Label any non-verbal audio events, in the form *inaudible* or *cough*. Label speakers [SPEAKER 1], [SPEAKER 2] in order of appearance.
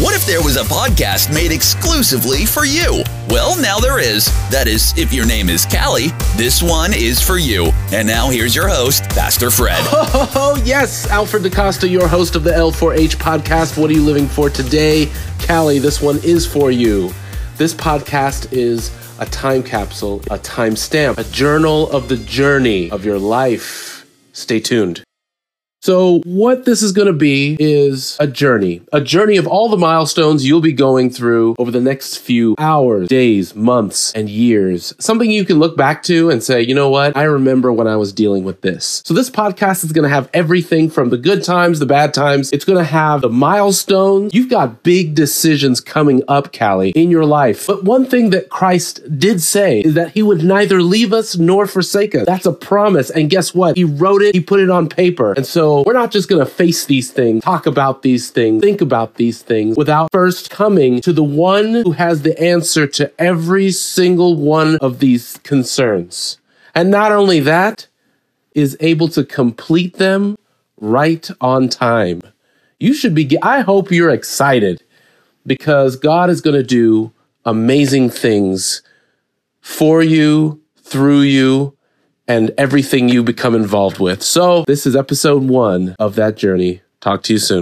[SPEAKER 1] What if there was a podcast made exclusively for you? Well, now there is. That is, if your name is Callie, this one is for you. And now here's your host, Pastor Fred. *laughs*
[SPEAKER 2] Oh, yes, Alfred DaCosta, your host of the L4H podcast. What are you living for today? Callie, this one is for you. This podcast is a time capsule, a time stamp, a journal of the journey of your life. Stay tuned. So, what this is going to be is a journey, a journey of all the milestones you'll be going through over the next few hours, days, months, and years. Something you can look back to and say, you know what? I remember when I was dealing with this. So, this podcast is going to have everything from the good times, the bad times. It's going to have the milestones. You've got big decisions coming up, Callie, in your life. But one thing that Christ did say is that he would neither leave us nor forsake us. That's a promise. And guess what? He wrote it, he put it on paper. And we're not just going to face these things, talk about these things, think about these things without first coming to the one who has the answer to every single one of these concerns. And not only that, is able to complete them right on time. You should be, I hope you're excited because God is going to do amazing things for you, through you, and everything you become involved with. So, this is episode one of that journey. Talk to you soon.